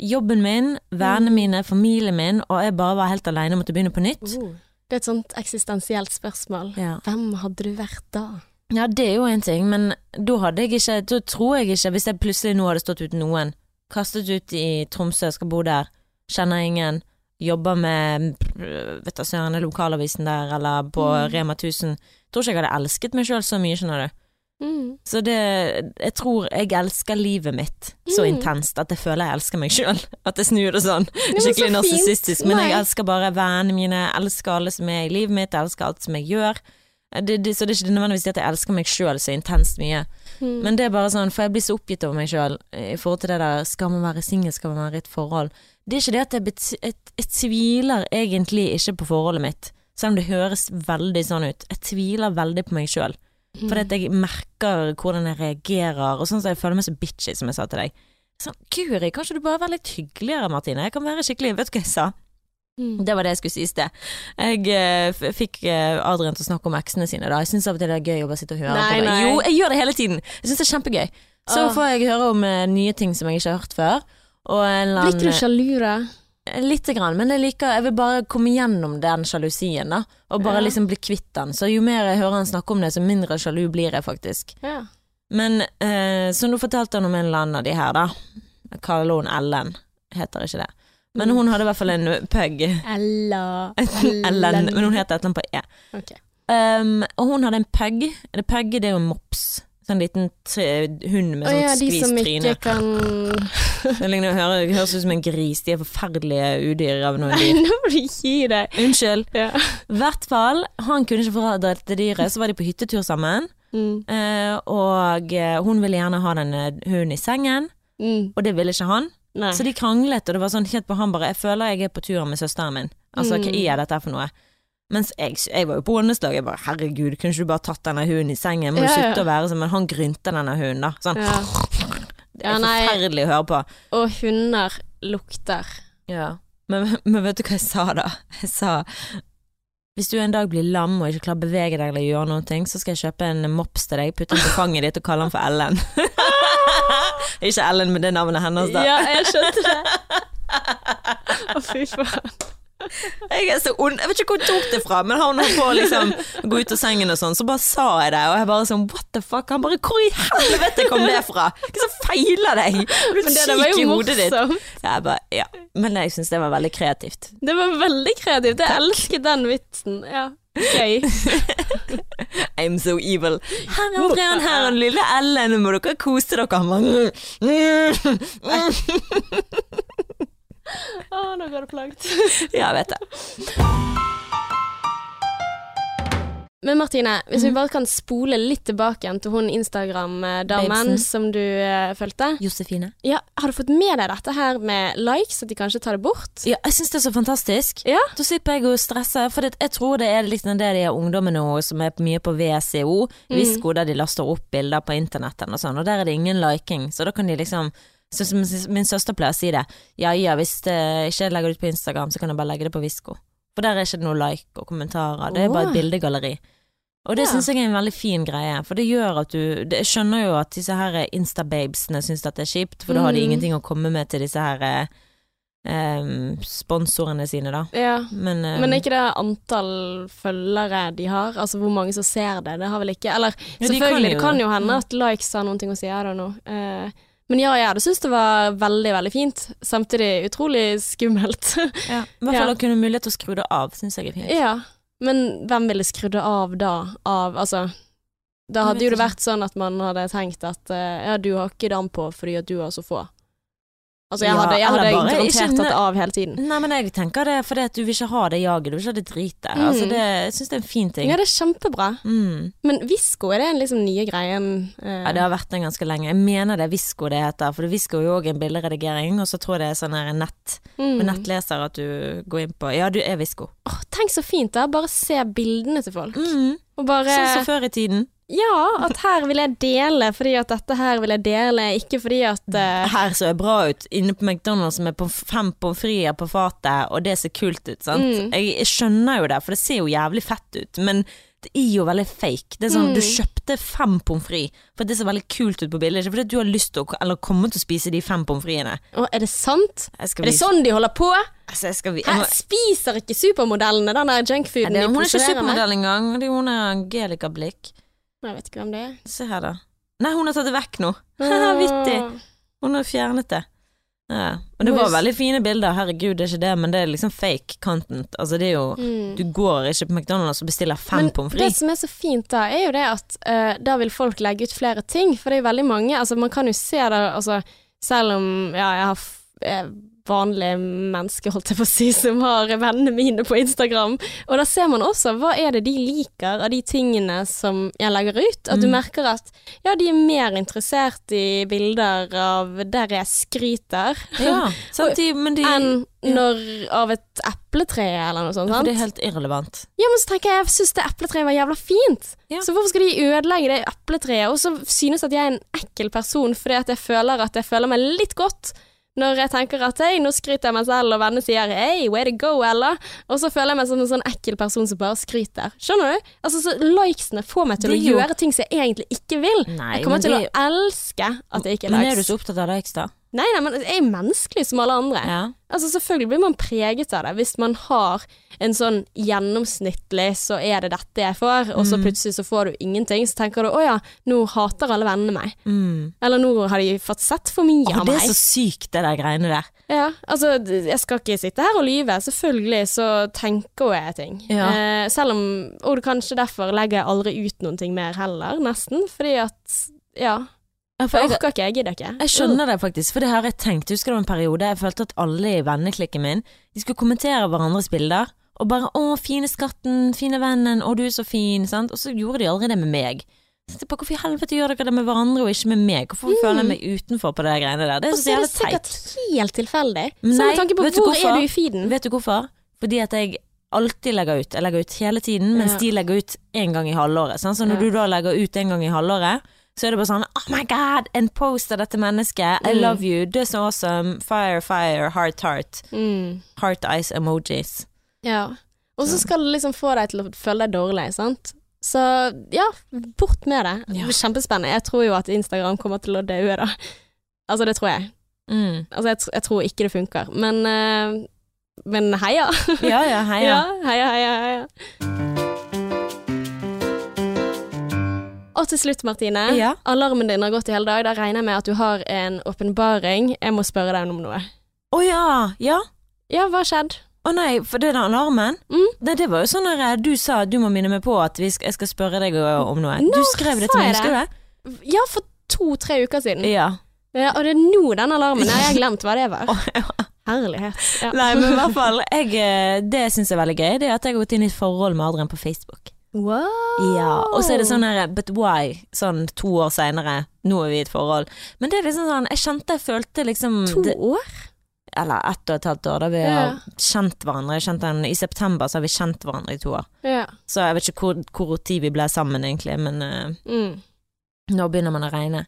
jobben min, vennene Mm. mine, familien min, og jeg bare var helt aleine og måtte begynne på nytt uh, det er et sånt eksistensielt spørsmål. ja. Hvem hadde du vært da? Ja, det er jo en ting, men da hadde jeg ikke Da tror jeg ikke, hvis jeg plutselig nå hadde stått uten noen, kastet ut i Tromsø, skal bo der, kjenner ingen, jobber med vet du søren, lokalavisen der, eller på Mm. Rema 1000, tror ikke jeg hadde elsket meg sjøl så mye, skjønner du. Mm. Så det Jeg tror jeg elsker livet mitt så Mm. intenst at jeg føler jeg elsker meg sjøl. At jeg snur det sånn. men Skikkelig narsissistisk. Men jeg elsker bare vennene mine, jeg elsker alle som er i livet mitt, jeg elsker alt som jeg gjør. Det, det, så det er ikke nødvendigvis at jeg elsker meg sjøl så intenst mye. Mm. Men det er bare sånn, for jeg blir så oppgitt over meg sjøl i forhold til det der skal man være singel, skal man være i et forhold. Det er ikke det at jeg, jeg, jeg tviler egentlig ikke på forholdet mitt. Selv om det høres veldig sånn ut. Jeg tviler veldig på meg sjøl. Mm. Fordi at jeg merker hvordan jeg reagerer, og sånn som jeg føler meg så bitchy, som jeg sa til deg. Sånn, Guri, kanskje du bare være litt hyggeligere, Martine? Jeg kan være skikkelig Vet du hva jeg sa? Mm. Det var det jeg skulle si i sted. Jeg f- fikk eh, Adrian til å snakke om eksene sine. da Jeg syns av og til det er gøy å bare sitte og høre Nei, på det. nei. Jo, jeg gjør det hele tiden. Jeg syns det er kjempegøy. Så oh. får jeg høre om uh, nye ting som jeg ikke har hørt før. Blir ikke du sjalu da? Lite grann, men jeg liker Jeg vil bare komme gjennom den sjalusien, da. Og bare Ja. liksom bli kvitt den. Så jo mer jeg hører han snakke om det, så mindre sjalu blir jeg faktisk. Ja. Men eh, som du fortalte om en eller annen av de her, da. Jeg kaller hun Ellen. Heter ikke det. Men hun hadde i hvert fall en pug. Ella. Ellen, men hun heter et eller annet på E. Okay. Um, og hun hadde en pug. Det pug det er jo mops. Sånn liten tre, hund med sånt ja, skvist tryne. kan Det ligner- hører- høres ut som en gris. De er forferdelige udyr av noen dyr. Nå må du gi deg. Unnskyld. Ja. Hvert fall, han kunne ikke få dette dyret, så var de på hyttetur sammen. Mm. eh, og eh, hun ville gjerne ha den eh, hunden i sengen, Mm. og det ville ikke han. Nei. Så de kranglet, og det var sånn helt på han bare Jeg føler jeg er på tur med søsteren min. Altså, hva Mm. er dette for noe? Mens jeg, jeg var jo på åndeslag. Jeg bare herregud, kunne ikke du bare tatt denne hunden i sengen? Må du Ja, ja. slutte å være sånn? Men han grynter denne hunden, da. Sånn. Ja. Det er forferdelig å høre på. Og hunder lukter. Ja. Men, men vet du hva jeg sa da? Jeg sa hvis du en dag blir lam og ikke klarer å bevege deg eller gjøre noen ting, så skal jeg kjøpe en mops til deg, putte den på fanget ditt og kalle den for Ellen. ikke Ellen, men det er navnet hennes, da. Ja, jeg skjønte det. Å, fy faen. Jeg er så ond. Jeg vet ikke hvor hun tok det fra, men han holdt på å liksom gå ut av sengen og sånn, så bare sa jeg det, og jeg bare sånn what the fuck? Han bare hvor i helvete kom det fra? Hva er det som feiler deg? Er du var syk i hodet ditt? Jeg bare, ja. Men jeg syns det var veldig kreativt. Det var veldig kreativt. Jeg elsker den vitsen. Ja. Gøy. I'm so evil. Her er Adrian, her er den lille Ellen, nå må dere kose dere. Han bare, Å, nå går det for langt. Ja, jeg vet det. Men Martine, hvis Mhm. vi bare kan spole litt tilbake igjen til hun Instagram-damen som du uh, fulgte. Josefine. Ja, har du fått med deg dette her med likes, at de kanskje tar det bort? Ja, jeg syns det er så fantastisk. Ja. Da slipper jeg å stresse, for det, jeg tror det er liksom det de ungdommene nå som er mye på VCO, Mm. Visco, der de laster opp bilder på internetten og sånn, og der er det ingen liking, så da kan de liksom så som min søster pleier å si det, ja ja, hvis jeg ikke legger det ut på Instagram, så kan jeg bare legge det på Visko. For der er ikke det noe like og kommentarer, det er bare et bildegalleri. Og det Ja. syns jeg er en veldig fin greie, for det gjør at du det, Jeg skjønner jo at disse her Instababesene syns at det er kjipt, for da har de Mm. ingenting å komme med til disse her eh, sponsorene sine, da. Ja. Men, um, Men er ikke det antall følgere de har? Altså hvor mange som ser det? Det har vel ikke Eller Ja, selvfølgelig, kan det kan jo hende Mm. at likes har ting å si, I don't know. Eh, men ja, jeg hadde syntes det var veldig, veldig fint. Samtidig utrolig skummelt. ja, I hvert fall å kunne mulighet til å skru det av, syns jeg er fint. ja. Men hvem ville skrudd det av da? Av Altså Da hadde jo det vært sånn at man hadde tenkt at eh, ja, du har ikke den på fordi at du har så få. Altså jeg Ja, hadde, jeg hadde bare garantert tatt av hele tiden. Nei, men jeg tenker det fordi at du vil ikke ha det jaget, du vil ikke ha det dritet. Mm. Altså det, jeg syns det er en fin ting. Ja, det er kjempebra. Mm. Men Visco, er det en liksom nye greien? eh, Ja, det har vært den ganske lenge. Jeg mener det er Visco det heter, for Visco er jo òg en bilderedigering, og så tror jeg det er sånn her nett, mm. med nettleser at du går inn på Ja, du er Visco. Åh, tenk så fint da, bare se bildene til folk. Mm. Og bare Sånn som før i tiden. Ja, at her vil jeg dele fordi at dette her vil jeg dele, ikke fordi at uh... Her ser bra ut, inne på McDonald's med fem pommes frites på fatet, og det ser kult ut, sant. Mm. Jeg, jeg skjønner jo det, for det ser jo jævlig fett ut, men det er jo veldig fake. Det er sånn, Mm. Du kjøpte fem pommes frites for det ser veldig kult ut på bildet, ikke fordi du har lyst til å, eller komme til å spise de fem pommes fritesene. Er det sant? Er det sånn de holder på? Altså, jeg vi- jeg må- spiser ikke supermodellene den der junkfooden de hun er ikke supermodell engang. Hun er Angelica Blikk. Jeg vet ikke hvem det er. Se her, da. Nei, hun har tatt det vekk nå. Vittig. Hun har fjernet det. Ja. Og det var veldig fine bilder, herregud, det er ikke det, men det er liksom fake content. Altså, det er jo Mm. Du går ikke på McDonald's og bestiller fem pommes frites. det som er så fint da, er jo det at uh, da vil folk legge ut flere ting, for det er jo veldig mange Altså, man kan jo se det, altså Selv om ja, jeg har jeg vanlige menneske, holdt jeg på å si, som har vennene mine på Instagram. Og da ser man også hva er det de liker av de tingene som jeg legger ut. At du Mm. merker at ja, de er mer interessert i bilder av der jeg skryter, Ja, sant, de, men de enn ja. når av et epletre eller noe sånt. For det er helt irrelevant. Ja, men så tenker jeg, jeg syns det epletreet var jævla fint. Ja. Så hvorfor skal de ødelegge det epletreet? Og så synes at jeg er en ekkel person fordi at jeg føler at jeg føler meg litt godt når jeg tenker at hei, nå skryter jeg meg selv, og vennene sier hei, way to go, Ella. Og så føler jeg meg som en sånn ekkel person som bare skryter. Skjønner du? Altså, så likesene får meg til å jo- gjøre ting som jeg egentlig ikke vil. Nei, jeg kommer til det- å elske at det ikke er likes. Men er du så opptatt av likes, da? Nei, nei, men jeg er menneskelig som alle andre. Ja. Altså Selvfølgelig blir man preget av det. Hvis man har en sånn gjennomsnittlig, så er det dette jeg får, og så Mm. plutselig så får du ingenting, så tenker du å ja, nå hater alle vennene meg. Mm. Eller nå har de fått sett for mye av av det meg. er så sykt, det der greiene der. Ja, altså jeg skal ikke sitte her og lyve. Selvfølgelig så tenker jeg ting. Ja. Eh, selv om Og kanskje derfor legger jeg aldri ut noen ting mer heller, nesten. Fordi at ja. For jeg orker ikke, jeg gidder ikke. jeg skjønner det faktisk, for det har jeg tenkt. Husker var en periode jeg følte at alle i venneklikken min De skulle kommentere hverandres bilder. Og bare 'Å, fine skatten, fine vennen, å, du er så fin', sant. Og så gjorde de aldri det med meg. Så jeg bare, Hvorfor i helvete gjør dere det med hverandre og ikke med meg? Hvorfor føler jeg meg utenfor på det greiene der? Det er Og så så er jævlig det sikkert teit. helt tilfeldig. Så nei, med tanke på du hvor er du i feeden? Vet du hvorfor? Fordi at jeg alltid legger ut. Jeg legger ut hele tiden, mens Ja. de legger ut én gang i halvåret. Sant? Så når Ja. du da legger ut en gang i halvåret, så er det bare sånn Oh my god, en post av dette mennesket. I Mm. love you. This så awesome. Fire, fire, heart, heart. Mm. Heart eyes emojis. Ja. Og så skal det liksom få deg til å føle deg dårlig, sant. Så ja, bort med det. Ja. Det Kjempespennende. Jeg tror jo at Instagram kommer til å daue, da. Altså, det tror jeg. Mm. Altså, jeg, jeg tror ikke det funker. Men, uh, men heia. Ja ja, heia. Ja, heia, heia, heia. Og til slutt, Martine. Ja. Alarmen din har gått i hele dag. Da regner jeg med at du har en åpenbaring. Jeg må spørre deg om noe. Å ja. Ja. Ja, hva skjedde? skjedd? Å nei, for det er den alarmen? Mm. Det, det var jo sånn der du sa at du må minne meg på at vi skal, jeg skal spørre deg om noe. Når du skrev det til meg, husker du det? Ja, for to-tre uker siden. Ja. Ja, og det er nå den alarmen. Jeg har glemt hva det var. Ja. Herlighet. Ja. Nei, men i hvert fall jeg, det syns jeg er veldig gøy, det er at jeg har gått inn i et forhold med Adrian på Facebook. Wow. Ja, Og så er det sånn her But why? Sånn to år seinere. Nå er vi i et forhold. Men det er liksom sånn Jeg kjente jeg følte liksom To det, år? Eller ett og et halvt år, da vi Ja. har kjent hverandre. Kjent kjente I september så har vi kjent hverandre i to år. Ja. Så jeg vet ikke hvor, hvor tid vi ble sammen, egentlig, men uh, Mm. nå begynner man å regne.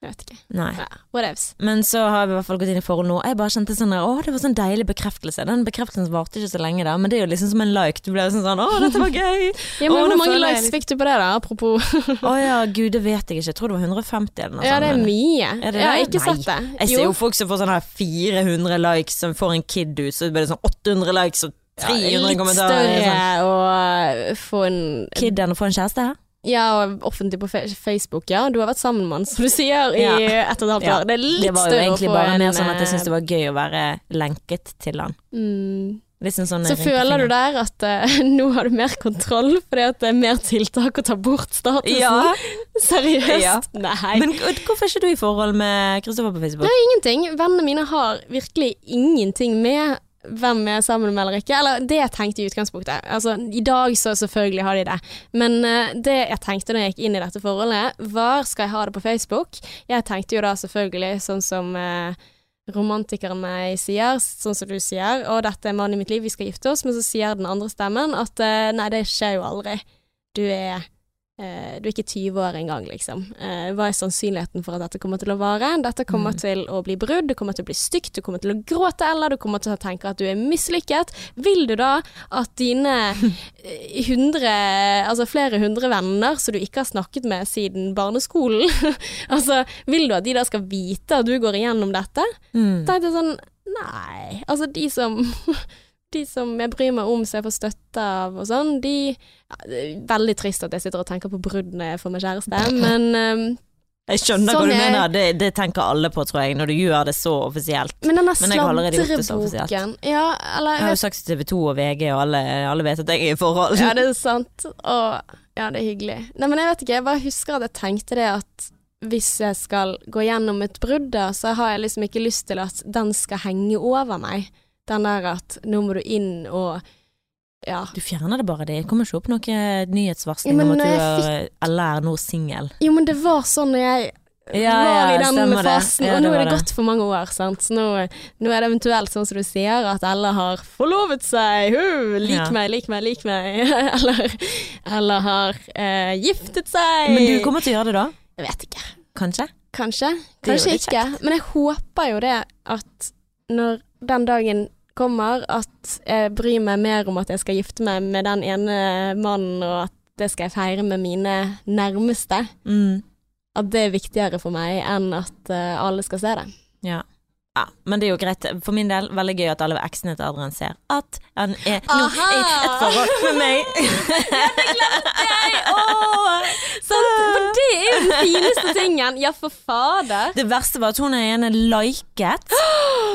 Jeg vet ikke. Nei. Ja. Whatevs. Men så har vi i hvert fall gått inn i forhold nå. Jeg bare kjente sånn der, Å, det var sånn deilig bekreftelse. Den bekreftelsen varte ikke så lenge, da, men det er jo liksom som en like. Du ble sånn sånn Å, dette var gøy! Ja, men hvor mange likes fikk du på det, da? Apropos. Å ja, gud, det vet jeg ikke. Jeg tror det var 150 eller noe Ja, det er mye. Er det jeg har ikke sett det. Jeg ser jo folk som får sånn her 400 likes, som får en kid ut, så blir det sånn 800 likes og 300 litt kommentarer. Litt større å få en Kidden å få en kjæreste? Ja, og offentlig på Facebook, ja. Du har vært sammen med han, som du sier, i Ja. ett og et halvt år. Det er litt Det var jo egentlig bare mer sånn at jeg eh, syntes det var gøy å være lenket til han. mm. Liksom sånn Så føler du der at uh, nå har du mer kontroll, fordi at det er mer tiltak å ta bort statusen? Ja. Seriøst? Ja. Nei. Men hvorfor er ikke du i forhold med Kristoffer på Facebook? ingenting. Vennene mine har virkelig ingenting med hvem jeg er sammen med eller ikke. Eller det jeg tenkte i utgangspunktet. Altså, I dag så selvfølgelig har de det. Men uh, det jeg tenkte når jeg gikk inn i dette forholdet, var skal jeg ha det på Facebook? Jeg tenkte jo da selvfølgelig sånn som uh, romantikeren meg sier, sånn som du sier, og dette er mannen i mitt liv, vi skal gifte oss, men så sier den andre stemmen at uh, nei, det skjer jo aldri. Du er eh, du er ikke 20 år engang, liksom. Eh, hva er sannsynligheten for at dette kommer til å vare? Dette kommer Mm. til å bli brudd, det kommer til å bli stygt, du kommer til å gråte, eller du kommer til å tenke at du er mislykket. Vil du da at dine eh, hundre, altså flere hundre venner som du ikke har snakket med siden barneskolen, altså vil du at de da skal vite at du går igjennom dette? Mm. Da sånn, nei, altså de som de som jeg bryr meg om, som jeg får støtte av og sånn, de ja, Det er veldig trist at jeg sitter og tenker på brudd når jeg får meg kjæreste, men um, Jeg skjønner Sånn hva du jeg... mener, det, det tenker alle på, tror jeg, når du gjør det så offisielt. Men denne sladreboken Ja, eller Jeg har jo sagt til TV 2 og VG, og alle, alle vet at jeg er i forhold. Ja, det er sant. Og ja, det er hyggelig. Nei, men jeg vet ikke, jeg bare husker at jeg tenkte det at hvis jeg skal gå gjennom et brudd, da, så har jeg liksom ikke lyst til at den skal henge over meg. Den der at nå må du inn og Ja. Du fjerner det bare, det kommer ikke opp noe nyhetsvarsling ja, om at du er, er eller er nå singel. Jo, men det var sånn når jeg Ja, var ja, i den fasen, og nå er det det. gått for mange år, sant. Så nå, nå er det eventuelt sånn som du sier, at Ella har forlovet seg, huh, lik Ja. meg, lik meg, lik meg, eller, eller har eh, giftet seg. Men du kommer til å gjøre det da? Jeg vet ikke. Kanskje? Kanskje, kanskje ikke. Men jeg håper jo det at når den dagen kommer, at jeg bryr meg mer om at jeg skal gifte meg med den ene mannen, og at det skal jeg feire med mine nærmeste. Mm. At det er viktigere for meg enn at eh, alle skal se det. Ja. Ja. Men det er jo greit. For min del, veldig gøy at alle eksene til Adrian ser at han er nå Aha! i et forhold med meg. Sant? For det er jo den fineste tingen. Ja, for fader. Det verste var at hun er ene liket.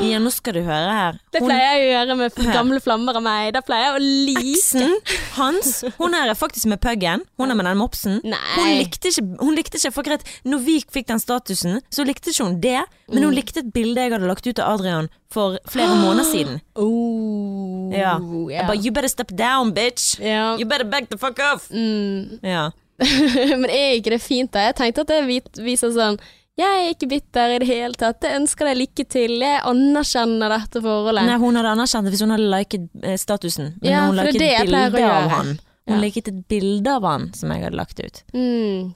Ja, nå skal du høre her. Det pleier jeg å gjøre med gamle flammer av meg. Da pleier jeg å like Eksen hans, hun her er faktisk med puggen. Hun er med den mopsen. Nei. Hun likte ikke, hun likte ikke for greit, når vi fikk den statusen, så likte ikke hun det, men Mm. hun likte et bilde jeg hadde lagt ut av Adrian for flere måneder siden. Oh, Ja. Yeah. Bare, you better step down, bitch. Yeah. You better back the fuck off. Mm. Ja. Men er ikke det fint da? Jeg tenkte at det viser sånn Jeg er ikke bitter i det hele tatt. Jeg ønsker deg lykke til. Jeg anerkjenner dette forholdet. Nei, hun hadde anerkjent det hvis hun hadde liket eh, statusen, men Ja, hun liket et bilde av han. Hun Ja. liket et bilde av han som jeg hadde lagt ut. Mm.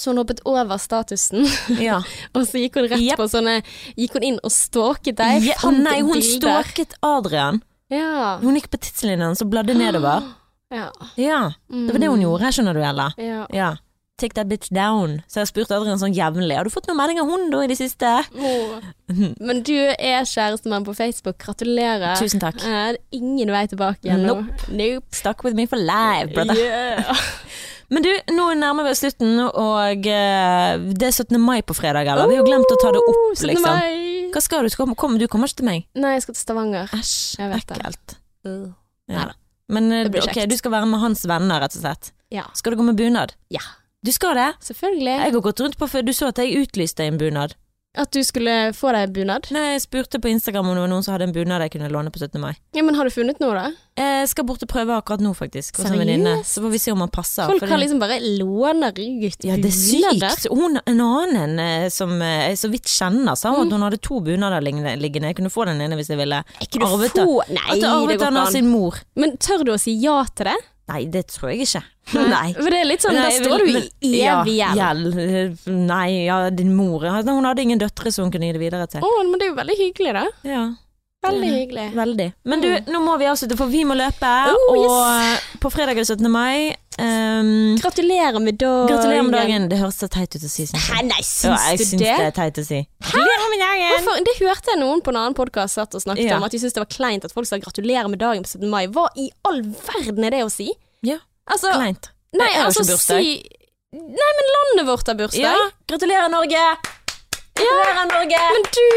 Så hun hoppet over statusen, Ja. og så gikk hun rett yep. på sånne Gikk hun inn og stalket deg? ja nei, hun bilder. stalket Adrian. Ja. Hun gikk på tidslinjen, så bladde nedover. ja. Ja, det var det hun gjorde, skjønner du, Ella. Ja. Ja. Take that bitch down. Så jeg spurte Adrian sånn jevnlig. Har du fått noen melding av hun da i det siste? Oh. Men du er kjærestemann på Facebook. Gratulerer. Tusen takk. Eh, ingen vei tilbake igjen nå. Nope. Nope. Stuck with me for life, brother. Yeah. Men du, nå nærmer vi oss slutten, og eh, det er 17. mai på fredag, eller? Vi har glemt å ta det opp, 17. liksom. Hva skal du? Skal, kom, du kommer ikke til meg? Nei, jeg skal til Stavanger. Æsj, ekkelt. Uh. Ja. Men eh, ok, du skal være med hans venner, rett og slett. Ja. Skal du gå med bunad? Ja. Du skal det? Selvfølgelig. Jeg har gått rundt på før du så at jeg utlyste en bunad. At du skulle få deg bunad. Nei, jeg spurte på Instagram om det var noen som hadde en bunad jeg kunne låne på 17. mai. Ja, men har du funnet noe, da? Jeg skal bort og prøve akkurat nå, faktisk. hos en venninne. Så får vi se om han passer. Folk har liksom bare låner ut Ja, det er sykt. Hun, en annen eh, som eh, jeg så vidt kjenner, sa at hun hadde to bunader liggende. Jeg kunne få den ene hvis jeg ville. Jeg kunne Arvet få. Nei, At jeg arvet den av sin mor. Men tør du å si ja til det? Nei, det tror jeg ikke. Nei. For det er litt sånn, da står du i evig gjeld. Nei, ja, din mor. Hun hadde ingen døtre som hun kunne gi det videre til. Å, men det er jo veldig hyggelig, da. Ja, Veldig hyggelig. veldig. Men du, nå må vi avslutte, for vi må løpe. Oh, og på fredag er det 17. mai. um, Gratulerer med dagen. gratulerer med dagen. Det høres så teit ut å si, Hæ, nei, syns Ja, jeg du syns det? det er teit å si. Gratulerer med dagen! Hvorfor? Det hørte jeg noen på en annen podkast satt og snakket Ja. om, at de syntes det var kleint at folk sa 'gratulerer med dagen' på 17. mai. Hva i all verden er det å si? Ja, Altså, Kleint. nei, Jeg har altså ikke bursdag. si Nei, men landet vårt har bursdag. Ja, gratulerer Norge! Gratulerer Norge! Men du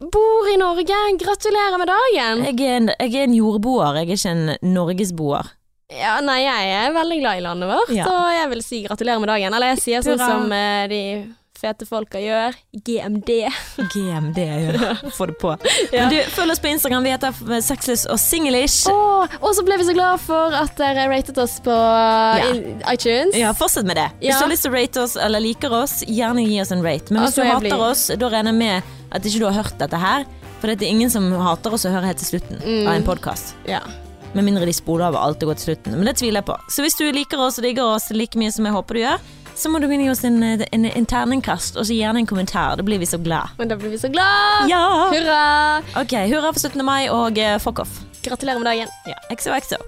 bor i Norge. Gratulerer med dagen. Jeg er, en, jeg er en jordboer, jeg er ikke en norgesboer. Ja, nei, jeg er veldig glad i landet vårt, Ja. og jeg vil si gratulerer med dagen. Eller jeg sier sånn som eh, de fete folka gjør. GMD. GMD, ja. Få det på. Ja. du, følg oss på Instagram, vi heter Sexless og Singlish. Og så ble vi så glad for at dere ratet oss på ja. iTunes. Ja, fortsett med det. Hvis du har lyst til å rate oss eller liker oss, gjerne gi oss en rate. Men hvis Altså, du hater blir- oss, da regner jeg med at ikke du har hørt dette her. For det er ingen som hater oss å høre helt til slutten Mm. av en podkast. Ja. Med mindre de spoler av alt og går til slutten. Men det tviler jeg på. Så hvis du liker oss og digger oss like mye som jeg håper du gjør, så må du gi oss en, en, en terningkast, og så gjerne en kommentar. Da blir vi så glad. Men da blir vi så glad. Ja! Hurra! Ok, hurra for 17. mai, og eh, fuck off. Gratulerer med dagen. Ja, XOXO.